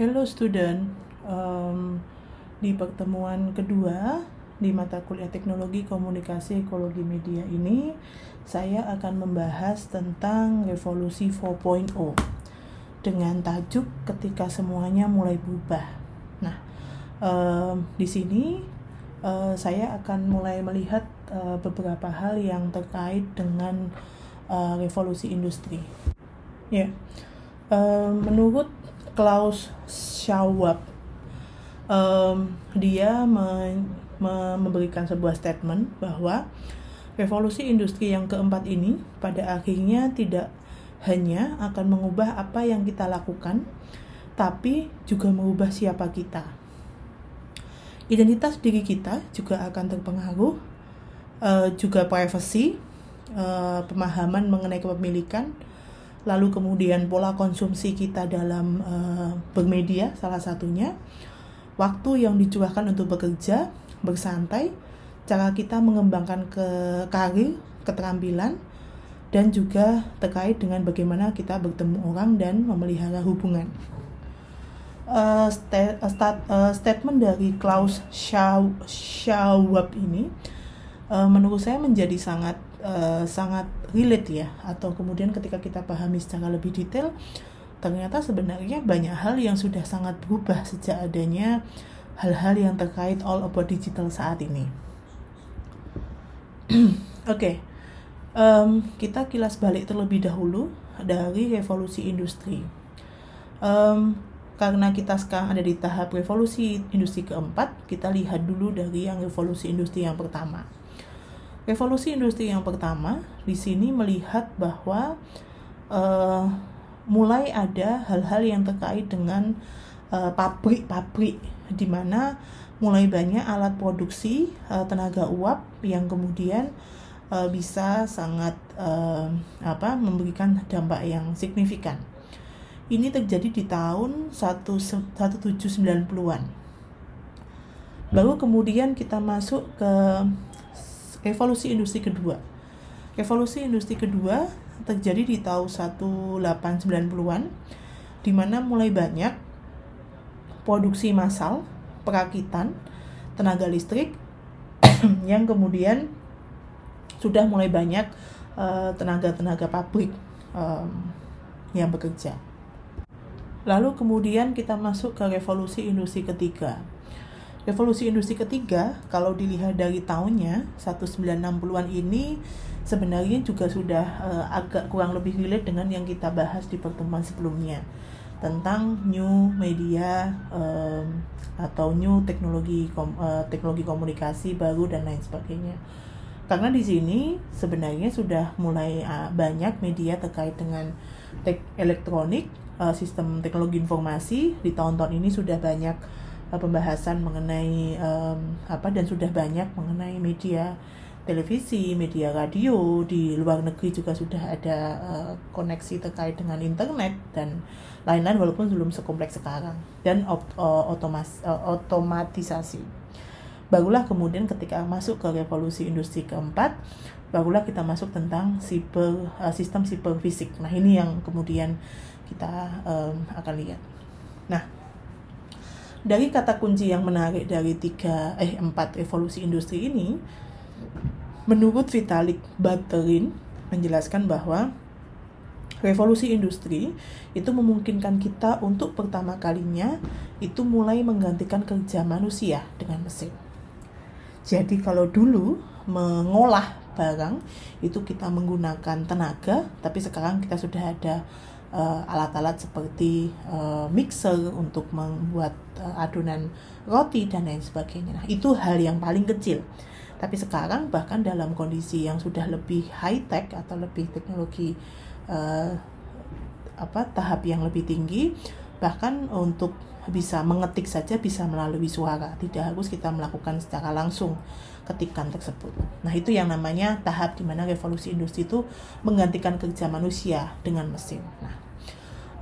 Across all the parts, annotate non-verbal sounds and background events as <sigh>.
Hello student, um, di pertemuan kedua di mata kuliah teknologi komunikasi ekologi media ini saya akan membahas tentang revolusi 4.0 dengan tajuk ketika semuanya mulai berubah. Nah, um, di sini uh, saya akan mulai melihat uh, beberapa hal yang terkait dengan uh, revolusi industri. Ya, yeah. uh, menurut Klaus Schwab um, dia me, me, memberikan sebuah statement bahwa revolusi industri yang keempat ini pada akhirnya tidak hanya akan mengubah apa yang kita lakukan, tapi juga mengubah siapa kita. Identitas diri kita juga akan terpengaruh, uh, juga privacy, uh, pemahaman mengenai kepemilikan, lalu kemudian pola konsumsi kita dalam uh, bermedia salah satunya, waktu yang dicurahkan untuk bekerja, bersantai, cara kita mengembangkan ke karir, keterampilan, dan juga terkait dengan bagaimana kita bertemu orang dan memelihara hubungan. Uh, sta uh, uh, statement dari Klaus Schwab ini uh, menurut saya menjadi sangat uh, sangat relate ya atau kemudian ketika kita pahami secara lebih detail ternyata sebenarnya banyak hal yang sudah sangat berubah sejak adanya hal-hal yang terkait all about digital saat ini. <clears throat> Oke, okay. um, kita kilas balik terlebih dahulu dari revolusi industri. Um, karena kita sekarang ada di tahap revolusi industri keempat, kita lihat dulu dari yang revolusi industri yang pertama. Revolusi industri yang pertama di sini melihat bahwa uh, mulai ada hal-hal yang terkait dengan eh, pabrik-pabrik uh, di mana mulai banyak alat produksi uh, tenaga uap yang kemudian uh, bisa sangat uh, apa memberikan dampak yang signifikan. Ini terjadi di tahun 1790-an. Baru kemudian kita masuk ke revolusi industri kedua. Revolusi industri kedua terjadi di tahun 1890-an di mana mulai banyak produksi massal, perakitan, tenaga listrik <clears throat> yang kemudian sudah mulai banyak eh, tenaga-tenaga uh, pabrik um, yang bekerja. Lalu kemudian kita masuk ke revolusi industri ketiga. Revolusi industri ketiga, kalau dilihat dari tahunnya 1960-an ini sebenarnya juga sudah uh, agak kurang lebih relate dengan yang kita bahas di pertemuan sebelumnya tentang new media um, atau new teknologi kom, uh, teknologi komunikasi baru dan lain sebagainya. Karena di sini sebenarnya sudah mulai uh, banyak media terkait dengan tek elektronik, uh, sistem teknologi informasi di tahun-tahun ini sudah banyak pembahasan mengenai um, apa dan sudah banyak mengenai media televisi, media radio di luar negeri juga sudah ada uh, koneksi terkait dengan internet dan lain-lain walaupun belum sekompleks sekarang dan uh, otomatisasi. Barulah kemudian ketika masuk ke revolusi industri keempat, barulah kita masuk tentang siber uh, sistem siber fisik. Nah ini yang kemudian kita um, akan lihat. Nah dari kata kunci yang menarik dari tiga eh empat revolusi industri ini Menurut Vitalik Buterin menjelaskan bahwa revolusi industri itu memungkinkan kita untuk pertama kalinya itu mulai menggantikan kerja manusia dengan mesin. Jadi kalau dulu mengolah barang itu kita menggunakan tenaga, tapi sekarang kita sudah ada alat-alat uh, seperti uh, mixer untuk membuat uh, adonan roti dan lain sebagainya. Nah, itu hal yang paling kecil. Tapi sekarang bahkan dalam kondisi yang sudah lebih high tech atau lebih teknologi uh, apa tahap yang lebih tinggi, bahkan untuk bisa mengetik saja bisa melalui suara, tidak harus kita melakukan secara langsung ketikan tersebut. Nah itu yang namanya tahap di mana revolusi industri itu menggantikan kerja manusia dengan mesin. Nah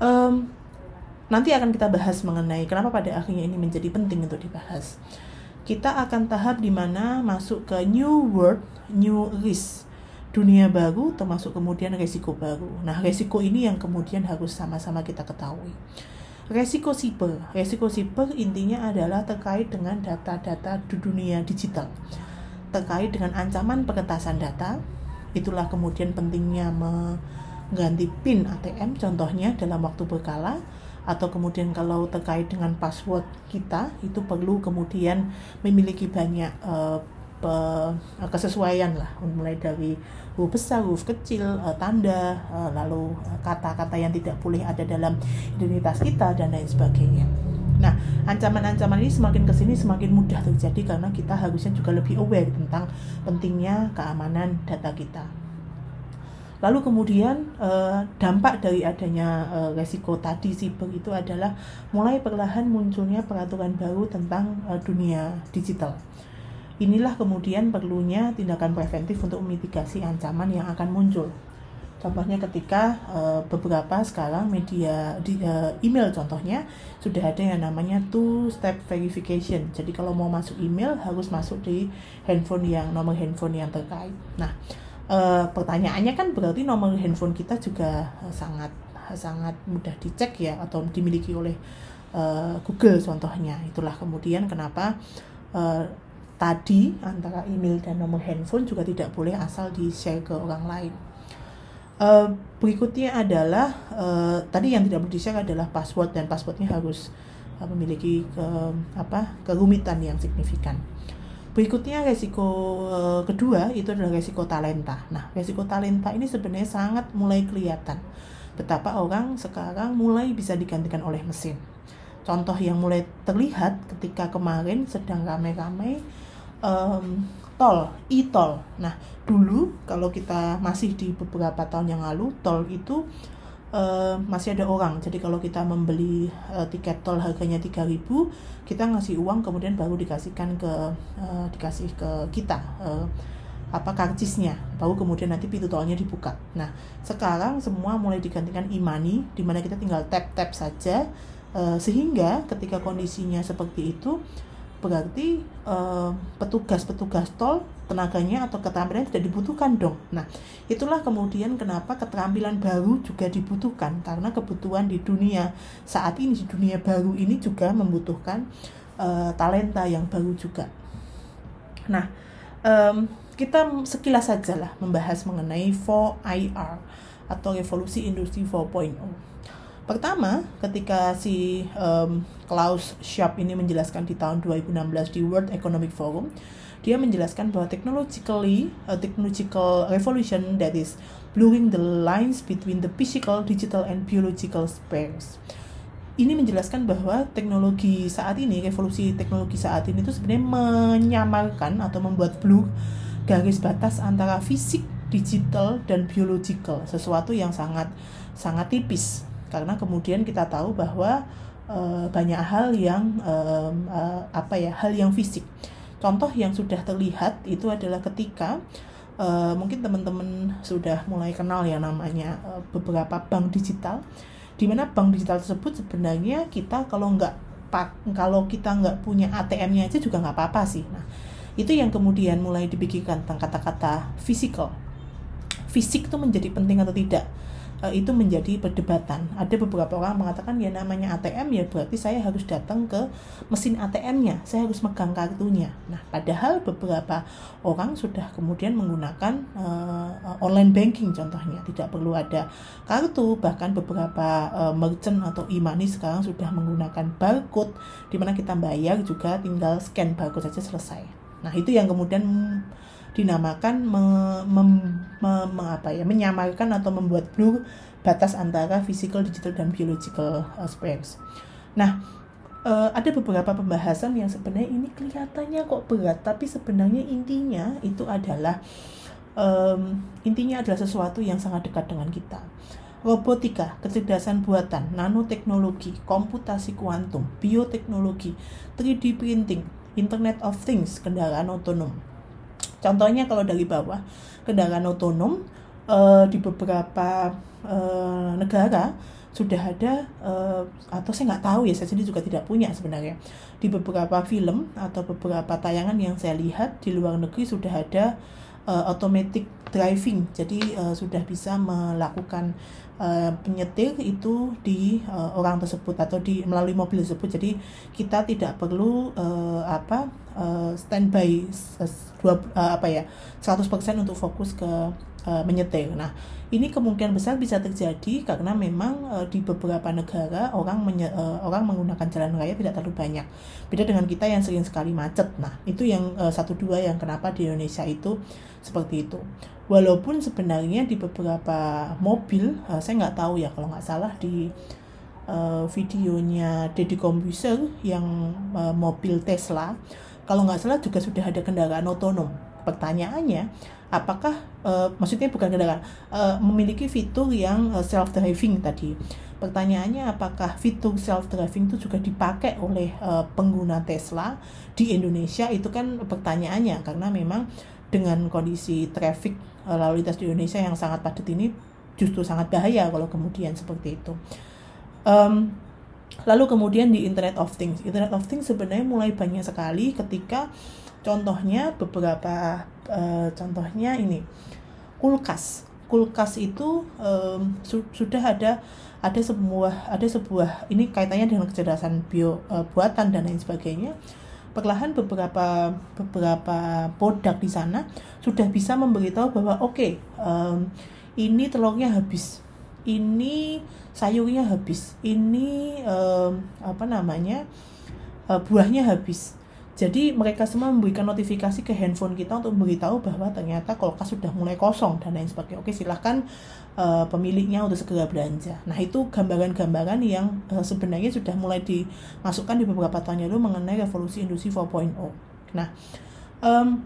um, nanti akan kita bahas mengenai kenapa pada akhirnya ini menjadi penting untuk dibahas kita akan tahap di mana masuk ke new world, new risk, dunia baru termasuk kemudian resiko baru. Nah, resiko ini yang kemudian harus sama-sama kita ketahui. Resiko siber. Resiko siber intinya adalah terkait dengan data-data di dunia digital. Terkait dengan ancaman peretasan data itulah kemudian pentingnya mengganti PIN ATM contohnya dalam waktu berkala atau kemudian kalau terkait dengan password kita itu perlu kemudian memiliki banyak uh, pe, kesesuaian lah mulai dari huruf besar, huruf kecil, uh, tanda, uh, lalu kata-kata yang tidak boleh ada dalam identitas kita dan lain sebagainya. Nah, ancaman-ancaman ini semakin ke sini semakin mudah terjadi karena kita harusnya juga lebih aware tentang pentingnya keamanan data kita. Lalu kemudian eh, dampak dari adanya eh, resiko tadi siber itu adalah mulai perlahan munculnya peraturan baru tentang eh, dunia digital. Inilah kemudian perlunya tindakan preventif untuk memitigasi ancaman yang akan muncul. Contohnya ketika uh, beberapa sekarang media di uh, email contohnya sudah ada yang namanya two step verification. Jadi kalau mau masuk email harus masuk di handphone yang nomor handphone yang terkait. Nah, uh, pertanyaannya kan berarti nomor handphone kita juga sangat sangat mudah dicek ya atau dimiliki oleh uh, Google contohnya itulah kemudian kenapa uh, tadi antara email dan nomor handphone juga tidak boleh asal di share ke orang lain uh, berikutnya adalah uh, tadi yang tidak boleh di share adalah password dan passwordnya harus uh, memiliki ke, apa kerumitan yang signifikan Berikutnya resiko uh, kedua itu adalah resiko talenta. Nah, resiko talenta ini sebenarnya sangat mulai kelihatan betapa orang sekarang mulai bisa digantikan oleh mesin. Contoh yang mulai terlihat ketika kemarin sedang ramai-ramai um, tol, e-tol. Nah, dulu kalau kita masih di beberapa tahun yang lalu, tol itu uh, masih ada orang. Jadi kalau kita membeli uh, tiket tol harganya 3000, kita ngasih uang kemudian baru dikasihkan ke uh, dikasih ke kita uh, apa karcisnya. Baru kemudian nanti pintu tolnya dibuka. Nah, sekarang semua mulai digantikan e-money di kita tinggal tap-tap saja sehingga ketika kondisinya seperti itu berarti petugas-petugas uh, tol tenaganya atau keterampilan tidak dibutuhkan dong. Nah, itulah kemudian kenapa keterampilan baru juga dibutuhkan karena kebutuhan di dunia saat ini di dunia baru ini juga membutuhkan uh, talenta yang baru juga. Nah, um, kita sekilas saja lah membahas mengenai 4IR atau revolusi industri 4.0. Pertama, ketika si um, Klaus Schwab ini menjelaskan di tahun 2016 di World Economic Forum, dia menjelaskan bahwa technologically, a technological revolution that is blurring the lines between the physical, digital, and biological spheres. Ini menjelaskan bahwa teknologi saat ini, revolusi teknologi saat ini itu sebenarnya menyamarkan atau membuat blur garis batas antara fisik, digital, dan biological, sesuatu yang sangat sangat tipis karena kemudian kita tahu bahwa e, banyak hal yang e, e, apa ya hal yang fisik. Contoh yang sudah terlihat itu adalah ketika e, mungkin teman-teman sudah mulai kenal ya namanya e, beberapa bank digital di mana bank digital tersebut sebenarnya kita kalau nggak kalau kita nggak punya ATM-nya aja juga nggak apa-apa sih. Nah itu yang kemudian mulai dipikirkan tentang kata-kata physical. Fisik itu menjadi penting atau tidak uh, itu menjadi perdebatan. Ada beberapa orang mengatakan ya namanya ATM ya berarti saya harus datang ke mesin ATM-nya, saya harus megang kartunya. Nah, padahal beberapa orang sudah kemudian menggunakan uh, online banking contohnya, tidak perlu ada kartu, bahkan beberapa uh, merchant atau e-money sekarang sudah menggunakan barcode di mana kita bayar juga tinggal scan barcode saja selesai. Nah, itu yang kemudian dinamakan me, me, me, me, ya menyamarkan atau membuat blur batas antara physical, digital dan biological aspects. Nah, uh, ada beberapa pembahasan yang sebenarnya ini kelihatannya kok berat, tapi sebenarnya intinya itu adalah um, intinya adalah sesuatu yang sangat dekat dengan kita. Robotika, kecerdasan buatan, nanoteknologi, komputasi kuantum, bioteknologi, 3D printing, Internet of Things, kendaraan otonom, Contohnya kalau dari bawah, kendaraan otonom uh, di beberapa uh, negara sudah ada uh, atau saya nggak tahu ya saya sendiri juga tidak punya sebenarnya. Di beberapa film atau beberapa tayangan yang saya lihat di luar negeri sudah ada uh, automatic driving. Jadi uh, sudah bisa melakukan uh, penyetir itu di uh, orang tersebut atau di melalui mobil tersebut jadi kita tidak perlu uh, apa uh, standby dua uh, apa ya 100% untuk fokus ke uh, menyetir nah ini kemungkinan besar bisa terjadi karena memang uh, di beberapa negara orang menye, uh, orang menggunakan jalan raya tidak terlalu banyak. Beda dengan kita yang sering sekali macet. Nah, itu yang uh, satu dua yang kenapa di Indonesia itu seperti itu. Walaupun sebenarnya di beberapa mobil, uh, saya nggak tahu ya kalau nggak salah di uh, videonya Deddy Kombuser yang uh, mobil Tesla, kalau nggak salah juga sudah ada kendaraan otonom. Pertanyaannya, apakah uh, maksudnya bukan kendaraan uh, memiliki fitur yang uh, self driving tadi pertanyaannya apakah fitur self driving itu juga dipakai oleh uh, pengguna Tesla di Indonesia itu kan pertanyaannya karena memang dengan kondisi traffic uh, lalu lintas di Indonesia yang sangat padat ini justru sangat bahaya kalau kemudian seperti itu. Um, lalu kemudian di Internet of Things. Internet of Things sebenarnya mulai banyak sekali ketika contohnya beberapa uh, contohnya ini kulkas. Kulkas itu um, su sudah ada ada sebuah ada sebuah ini kaitannya dengan kecerdasan bio uh, buatan dan lain sebagainya perlahan beberapa beberapa produk di sana sudah bisa memberitahu bahwa oke okay, um, ini telurnya habis ini sayurnya habis ini um, apa namanya uh, buahnya habis jadi mereka semua memberikan notifikasi ke handphone kita untuk memberitahu bahwa ternyata kulkas sudah mulai kosong dan lain sebagainya. Oke silahkan uh, pemiliknya untuk segera belanja. Nah itu gambaran-gambaran yang uh, sebenarnya sudah mulai dimasukkan di beberapa tahun lalu mengenai revolusi industri 4.0. Nah um,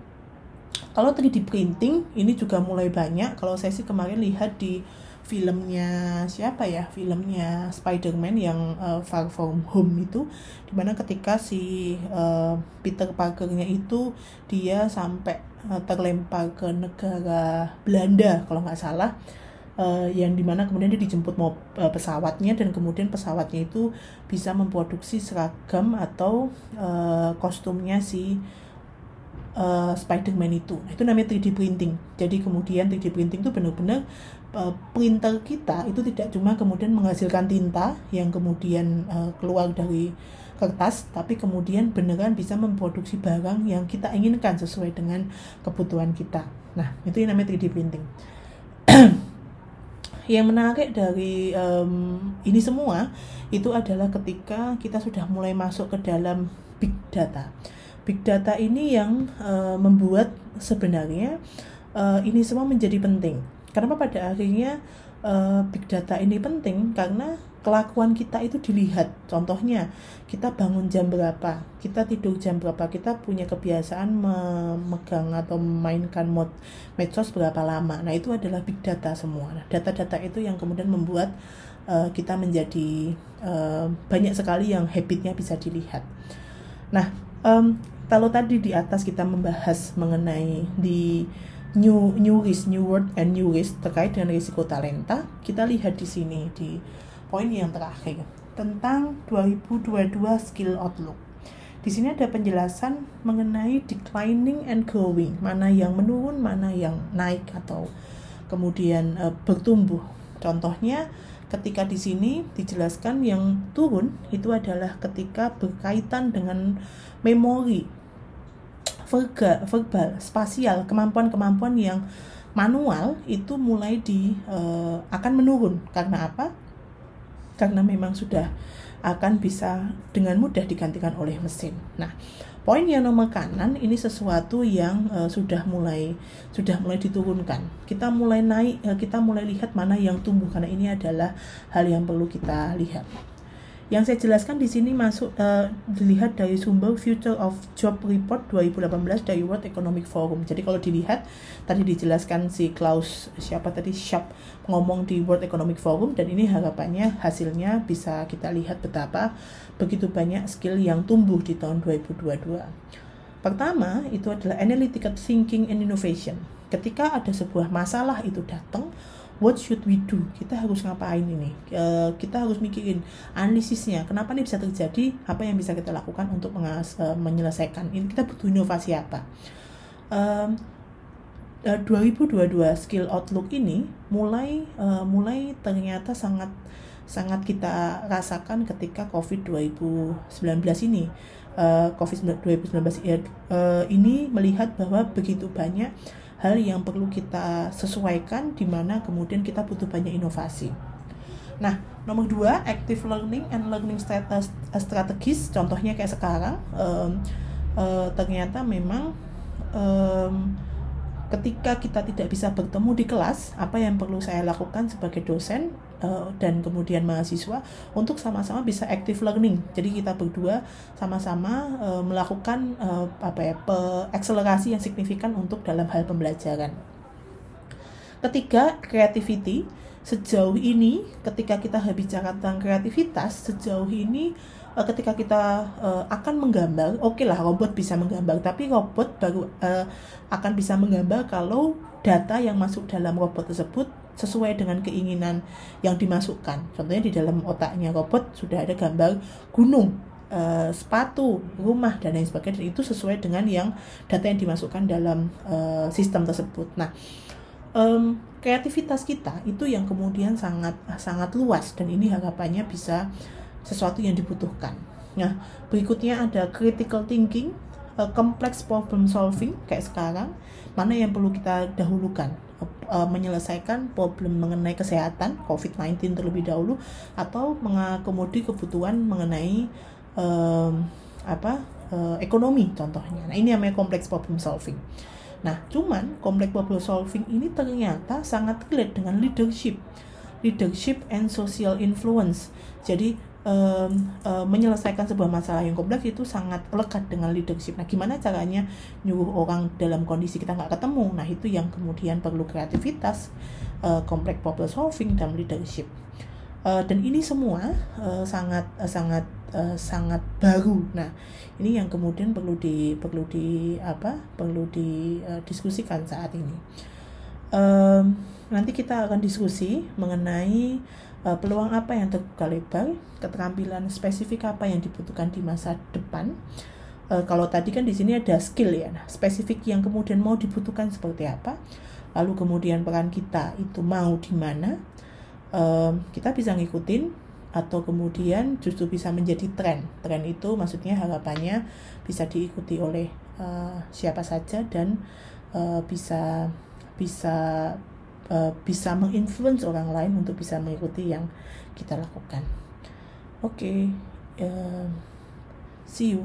kalau 3D printing ini juga mulai banyak. Kalau saya sih kemarin lihat di filmnya siapa ya filmnya Spider-Man yang uh, Far From Home itu di mana ketika si uh, Peter Parkernya itu dia sampai uh, terlempar ke negara Belanda kalau nggak salah uh, yang di mana kemudian dia dijemput mau uh, pesawatnya dan kemudian pesawatnya itu bisa memproduksi seragam atau uh, kostumnya si uh, Spider-Man itu. Nah, itu namanya 3D printing. Jadi kemudian 3D printing itu benar-benar printer kita itu tidak cuma kemudian menghasilkan tinta yang kemudian uh, keluar dari kertas, tapi kemudian beneran bisa memproduksi barang yang kita inginkan sesuai dengan kebutuhan kita. Nah, itu yang namanya 3D printing. <clears throat> yang menarik dari um, ini semua itu adalah ketika kita sudah mulai masuk ke dalam big data. Big data ini yang uh, membuat sebenarnya uh, ini semua menjadi penting karena pada akhirnya uh, big data ini penting karena kelakuan kita itu dilihat. Contohnya, kita bangun jam berapa, kita tidur jam berapa, kita punya kebiasaan memegang atau memainkan mod medsos berapa lama. Nah, itu adalah big data semua. Nah, data-data itu yang kemudian membuat uh, kita menjadi uh, banyak sekali yang habitnya bisa dilihat. Nah, um, kalau tadi di atas kita membahas mengenai di new new risk, new word and new risk terkait dengan risiko talenta, kita lihat di sini di poin yang terakhir tentang 2022 skill outlook. Di sini ada penjelasan mengenai declining and growing, mana yang menurun, mana yang naik atau kemudian e, bertumbuh. Contohnya ketika di sini dijelaskan yang turun itu adalah ketika berkaitan dengan memori verbal, verbal spasial, kemampuan-kemampuan yang manual itu mulai di uh, akan menurun karena apa? Karena memang sudah akan bisa dengan mudah digantikan oleh mesin. Nah, poin yang nomor kanan ini sesuatu yang uh, sudah mulai sudah mulai diturunkan. Kita mulai naik, uh, kita mulai lihat mana yang tumbuh karena ini adalah hal yang perlu kita lihat. Yang saya jelaskan di sini masuk uh, dilihat dari sumber Future of Job Report 2018 dari World Economic Forum. Jadi kalau dilihat tadi dijelaskan si Klaus siapa tadi Sharp ngomong di World Economic Forum dan ini harapannya hasilnya bisa kita lihat betapa begitu banyak skill yang tumbuh di tahun 2022. Pertama itu adalah analytical thinking and innovation. Ketika ada sebuah masalah itu datang, what should we do? Kita harus ngapain ini? Uh, kita harus mikirin analisisnya. Kenapa ini bisa terjadi? Apa yang bisa kita lakukan untuk uh, menyelesaikan? Ini kita butuh inovasi apa? Um, uh, 2022 skill outlook ini mulai uh, mulai ternyata sangat sangat kita rasakan ketika COVID 2019 ini. Uh, COVID 2019 ya, uh, ini melihat bahwa begitu banyak hal yang perlu kita sesuaikan di mana kemudian kita butuh banyak inovasi. Nah, nomor dua, active learning and learning status strategis, contohnya kayak sekarang, um, uh, ternyata memang um, ketika kita tidak bisa bertemu di kelas, apa yang perlu saya lakukan sebagai dosen uh, dan kemudian mahasiswa untuk sama-sama bisa active learning. Jadi kita berdua sama-sama uh, melakukan uh, apa ya, akselerasi yang signifikan untuk dalam hal pembelajaran. Ketiga, creativity. Sejauh ini ketika kita bicara tentang kreativitas, sejauh ini ketika kita uh, akan menggambar, oke okay lah robot bisa menggambar, tapi robot baru uh, akan bisa menggambar kalau data yang masuk dalam robot tersebut sesuai dengan keinginan yang dimasukkan. Contohnya di dalam otaknya robot sudah ada gambar gunung, uh, sepatu, rumah dan lain sebagainya. Dan itu sesuai dengan yang data yang dimasukkan dalam uh, sistem tersebut. Nah, um, kreativitas kita itu yang kemudian sangat sangat luas dan ini harapannya bisa sesuatu yang dibutuhkan. Nah, berikutnya ada critical thinking, uh, complex problem solving kayak sekarang, mana yang perlu kita dahulukan? Uh, menyelesaikan problem mengenai kesehatan COVID-19 terlebih dahulu atau mengakomodir kebutuhan mengenai apa uh, ekonomi contohnya. Nah, ini namanya complex problem solving. Nah, cuman complex problem solving ini ternyata sangat relate dengan leadership, leadership and social influence. Jadi um, um, menyelesaikan sebuah masalah yang kompleks itu sangat lekat dengan leadership. Nah, gimana caranya nyuruh orang dalam kondisi kita nggak ketemu? Nah, itu yang kemudian perlu kreativitas, uh, complex problem solving dan leadership. Uh, dan ini semua uh, sangat uh, sangat uh, sangat baru. Nah, ini yang kemudian perlu di perlu di apa? perlu didiskusikan uh, saat ini. Um, nanti kita akan diskusi mengenai uh, peluang apa yang terbuka lebar, keterampilan spesifik apa yang dibutuhkan di masa depan. Uh, kalau tadi kan di sini ada skill ya, nah spesifik yang kemudian mau dibutuhkan seperti apa, lalu kemudian peran kita itu mau di mana, uh, kita bisa ngikutin atau kemudian justru bisa menjadi tren. Tren itu maksudnya harapannya bisa diikuti oleh uh, siapa saja dan uh, bisa bisa uh, bisa menginfluence orang lain untuk bisa mengikuti yang kita lakukan. Oke, okay, uh, see you.